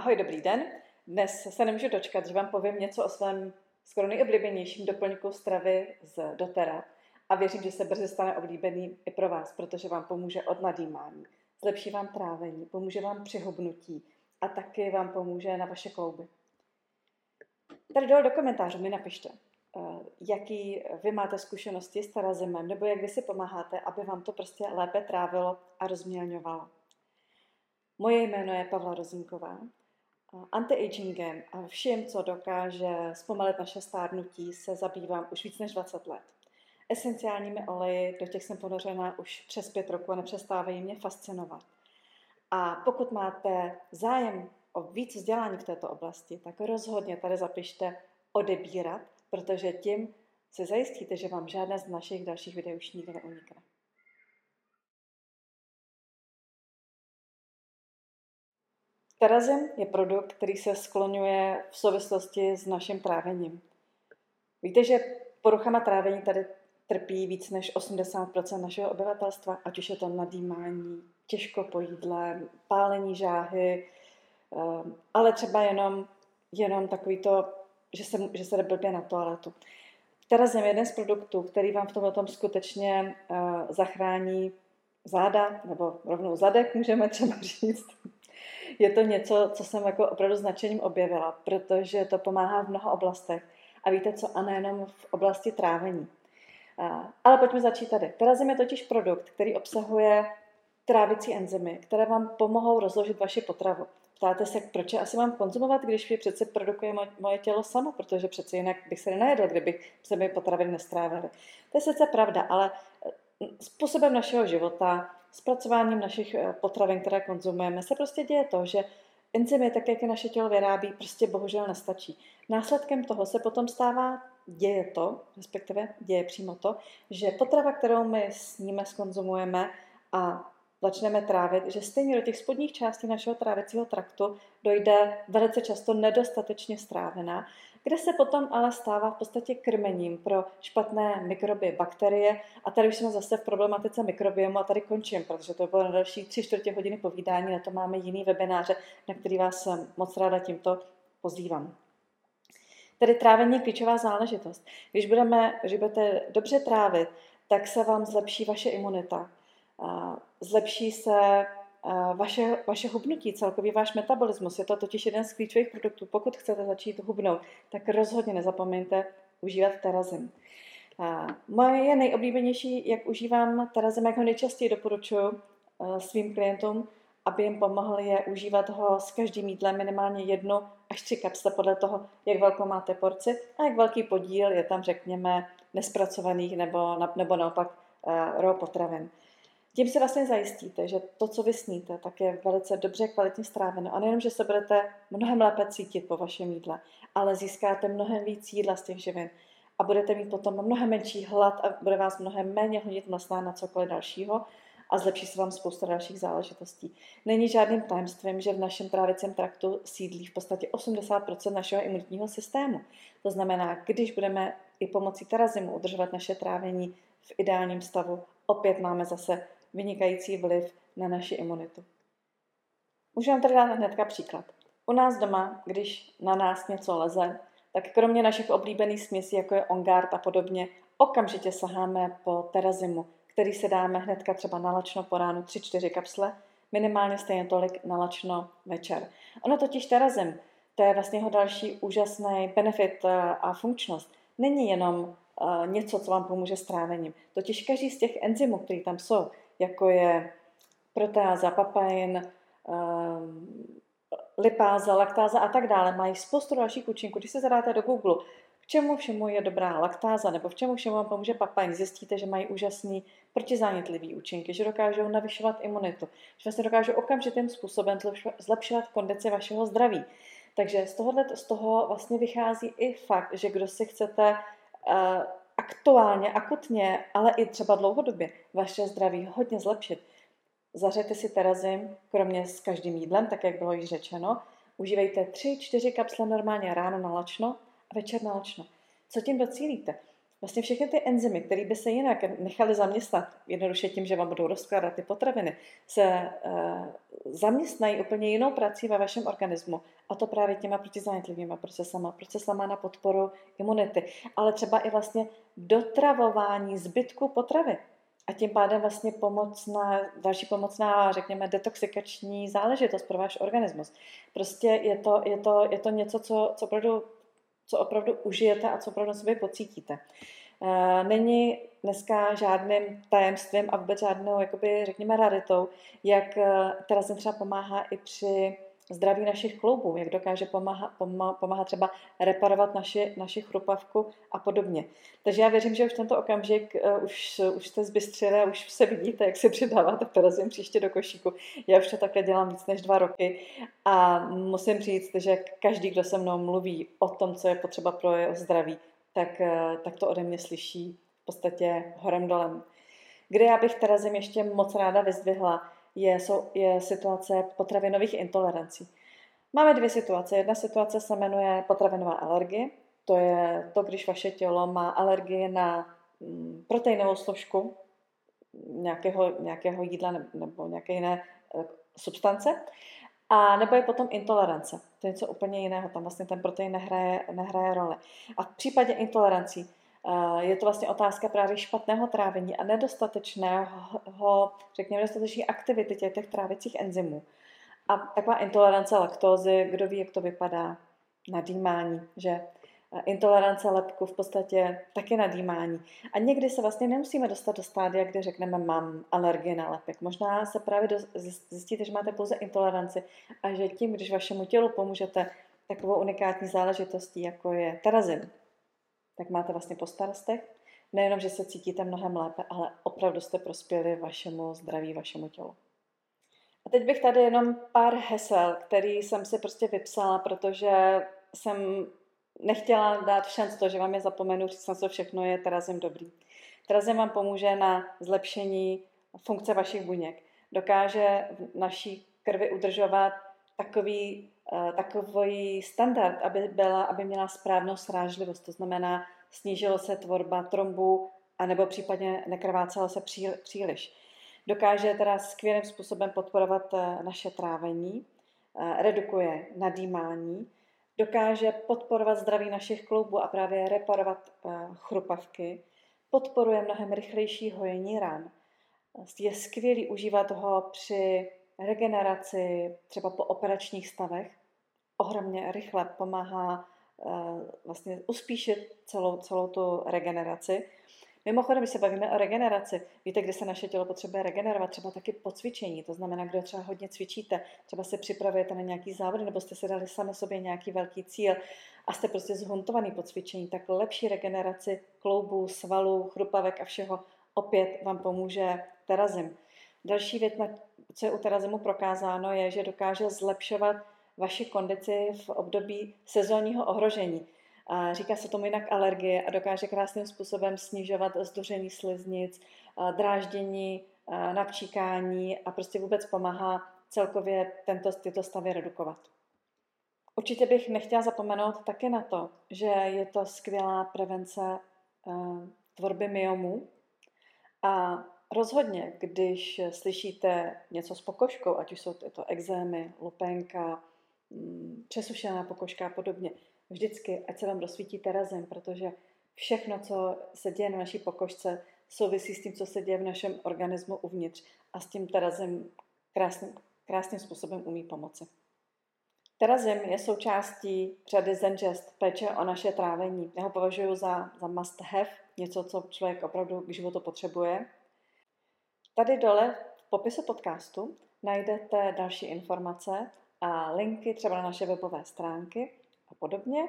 Ahoj, dobrý den. Dnes se nemůžu dočkat, že vám povím něco o svém skoro nejoblíbenějším doplňku stravy z dotera a věřím, že se brzy stane oblíbený i pro vás, protože vám pomůže od nadýmání, zlepší vám trávení, pomůže vám při hubnutí a taky vám pomůže na vaše klouby. Tady dole do komentářů mi napište, eh, jaký vy máte zkušenosti s tarazimem, nebo jak vy si pomáháte, aby vám to prostě lépe trávilo a rozmělňovalo. Moje jméno je Pavla Rozinková. Anti-agingem a všem, co dokáže zpomalit naše stárnutí, se zabývám už víc než 20 let. Esenciálními oleji, do těch jsem ponořena už přes pět roků a nepřestávají mě fascinovat. A pokud máte zájem o víc vzdělání v této oblasti, tak rozhodně tady zapište odebírat, protože tím se zajistíte, že vám žádné z našich dalších videí už nikdy neunikne. Terazin je produkt, který se skloňuje v souvislosti s naším trávením. Víte, že poruchama trávení tady trpí víc než 80% našeho obyvatelstva, ať už je to nadýmání, těžko po jídle, pálení žáhy, eh, ale třeba jenom, jenom takový to, že se, že se jde blbě na toaletu. Terazem je jeden z produktů, který vám v tomhle tom skutečně uh, zachrání záda, nebo rovnou zadek, můžeme třeba říct je to něco, co jsem jako opravdu značením objevila, protože to pomáhá v mnoha oblastech. A víte co, a nejenom v oblasti trávení. Ale pojďme začít tady. Terazim je totiž produkt, který obsahuje trávicí enzymy, které vám pomohou rozložit vaši potravu. Ptáte se, proč asi mám konzumovat, když mi přece produkuje moje tělo samo, protože přece jinak bych se nenajedl, kdybych se mi potraviny nestrávily. To je sice pravda, ale způsobem našeho života, zpracováním našich eh, potravin, které konzumujeme, se prostě děje to, že enzymy, tak jak je naše tělo vyrábí, prostě bohužel nestačí. Následkem toho se potom stává, děje to, respektive děje přímo to, že potrava, kterou my sníme, skonzumujeme a začneme trávit, že stejně do těch spodních částí našeho trávicího traktu dojde velice často nedostatečně strávená kde se potom ale stává v podstatě krmením pro špatné mikroby, bakterie. A tady už jsme zase v problematice mikrobiomu a tady končím, protože to bylo na další tři čtvrtě hodiny povídání, na to máme jiný webináře, na který vás moc ráda tímto pozývám. Tedy trávení je klíčová záležitost. Když, budeme, když budete dobře trávit, tak se vám zlepší vaše imunita. Zlepší se vaše, vaše hubnutí, celkový váš metabolismus. Je to totiž jeden z klíčových produktů. Pokud chcete začít hubnout, tak rozhodně nezapomeňte užívat terazim. Moje nejoblíbenější, jak užívám terazim, jak ho nejčastěji doporučuji svým klientům, aby jim pomohli, je užívat ho s každým jídlem minimálně jednu až tři kapsle podle toho, jak velkou máte porci a jak velký podíl je tam, řekněme, nespracovaných nebo, nebo naopak raw potravin. Tím si vlastně zajistíte, že to, co vy sníte, tak je velice dobře kvalitně stráveno. A nejenom, že se budete mnohem lépe cítit po vašem jídle, ale získáte mnohem víc jídla z těch živin a budete mít potom mnohem menší hlad a bude vás mnohem méně honit mlsná na cokoliv dalšího a zlepší se vám spousta dalších záležitostí. Není žádným tajemstvím, že v našem trávicím traktu sídlí v podstatě 80% našeho imunitního systému. To znamená, když budeme i pomocí terazimu udržovat naše trávení v ideálním stavu, opět máme zase vynikající vliv na naši imunitu. Můžu vám tady dát hnedka příklad. U nás doma, když na nás něco leze, tak kromě našich oblíbených směsí, jako je Ongard a podobně, okamžitě saháme po terazimu, který se dáme hnedka třeba na lačno po ránu 3-4 kapsle, minimálně stejně tolik na lačno večer. Ono totiž terazim, to je vlastně jeho další úžasný benefit a funkčnost. Není jenom něco, co vám pomůže s trávením. Totiž každý z těch enzymů, které tam jsou, jako je proteáza, papain, um, lipáza, laktáza a tak dále, mají spoustu dalších účinků. Když se zadáte do Google, k čemu všemu je dobrá laktáza nebo v čemu všemu vám pomůže papain, zjistíte, že mají úžasný protizánětlivý účinky, že dokážou navyšovat imunitu, že vlastně dokážou okamžitým způsobem zlepšovat kondici vašeho zdraví. Takže z, tohohle, z toho vlastně vychází i fakt, že kdo si chcete uh, aktuálně, akutně, ale i třeba dlouhodobě vaše zdraví hodně zlepšit, zařejte si terazim, kromě s každým jídlem, tak jak bylo již řečeno, užívejte 3-4 kapsle normálně ráno na lačno a večer na lačno. Co tím docílíte? Vlastně všechny ty enzymy, které by se jinak nechaly zaměstnat, jednoduše tím, že vám budou rozkládat ty potraviny, se uh, zaměstnají úplně jinou prací ve vašem organismu. A to právě těma protizánětlivými procesama, procesama na podporu imunity, ale třeba i vlastně dotravování zbytku potravy. A tím pádem vlastně pomocná, další pomocná, řekněme, detoxikační záležitost pro váš organismus. Prostě je to, je to, je to něco, co, co opravdu co opravdu užijete a co opravdu sobě pocítíte. Eh, není dneska žádným tajemstvím a vůbec žádnou, jakoby, řekněme, raritou, jak eh, jsem třeba pomáhá i při zdraví našich kloubů, jak dokáže pomáhat, pomáhat třeba reparovat naši, naši chrupavku a podobně. Takže já věřím, že už tento okamžik uh, už, už jste zbystřili a už se vidíte, jak se přidáváte perazím příště do košíku. Já už to takhle dělám víc než dva roky a musím říct, že každý, kdo se mnou mluví o tom, co je potřeba pro jeho zdraví, tak, uh, tak to ode mě slyší v podstatě horem dolem. Kde já bych Terazim ještě moc ráda vyzdvihla, je, jsou, je situace potravinových intolerancí. Máme dvě situace. Jedna situace se jmenuje potravinová alergie. To je to, když vaše tělo má alergie na mm, proteinovou složku nějakého, nějakého jídla nebo nějaké jiné eh, substance. A nebo je potom intolerance. To je něco úplně jiného. Tam vlastně ten protein nehraje, nehraje roli. A v případě intolerancí je to vlastně otázka právě špatného trávení a nedostatečného, řekněme, nedostatečné aktivity těch, těch trávicích enzymů. A taková intolerance laktózy, kdo ví, jak to vypadá, nadýmání, že intolerance lepku v podstatě taky nadýmání. A někdy se vlastně nemusíme dostat do stádia, kde řekneme, mám alergie na lepek. Možná se právě zjistíte, že máte pouze intoleranci a že tím, když vašemu tělu pomůžete takovou unikátní záležitostí, jako je terazin, tak máte vlastně po starostech. Nejenom, že se cítíte mnohem lépe, ale opravdu jste prospěli vašemu zdraví, vašemu tělu. A teď bych tady jenom pár hesel, který jsem si prostě vypsala, protože jsem nechtěla dát šanc to, že vám je zapomenu, říct na co všechno je terazem dobrý. Terazem vám pomůže na zlepšení funkce vašich buněk. Dokáže v naší krvi udržovat takový takový standard, aby, byla, aby měla správnou srážlivost, to znamená, snížilo se tvorba trombu, anebo případně nekrvácelo se příliš. Dokáže teda skvělým způsobem podporovat eh, naše trávení, eh, redukuje nadýmání, dokáže podporovat zdraví našich kloubů a právě reparovat chrupavky, podporuje mnohem rychlejší hojení ran. Je skvělý užívat ho při regeneraci, třeba po operačních stavech, ohromně rychle pomáhá uh, vlastně uspíšit celou, celou tu regeneraci. Mimochodem, když se bavíme o regeneraci, víte, kde se naše tělo potřebuje regenerovat, třeba taky po cvičení, to znamená, kdo třeba hodně cvičíte, třeba se připravujete na nějaký závod, nebo jste si dali sami sobě nějaký velký cíl a jste prostě zhuntovaný po cvičení, tak lepší regeneraci kloubů, svalů, chrupavek a všeho opět vám pomůže terazim. Další věc, co je u terazimu prokázáno, je, že dokáže zlepšovat vaši kondici v období sezónního ohrožení. Říká se tomu jinak alergie a dokáže krásným způsobem snižovat zduření sliznic, dráždění, napčíkání a prostě vůbec pomáhá celkově tento, tyto stavy redukovat. Určitě bych nechtěla zapomenout také na to, že je to skvělá prevence tvorby myomů a rozhodně, když slyšíte něco s pokožkou, ať už jsou to exémy, lupenka, přesušená pokožka a podobně. Vždycky, ať se vám rozsvítí terazem, protože všechno, co se děje na naší pokožce, souvisí s tím, co se děje v našem organismu uvnitř a s tím terazem krásným, krásným způsobem umí pomoci. Terazem je součástí řady Zengest, péče o naše trávení. Já ho považuji za, za must have, něco, co člověk opravdu k životu potřebuje. Tady dole v popisu podcastu najdete další informace a linky třeba na naše webové stránky a podobně.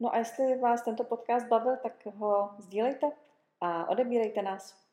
No a jestli vás tento podcast bavil, tak ho sdílejte a odebírejte nás.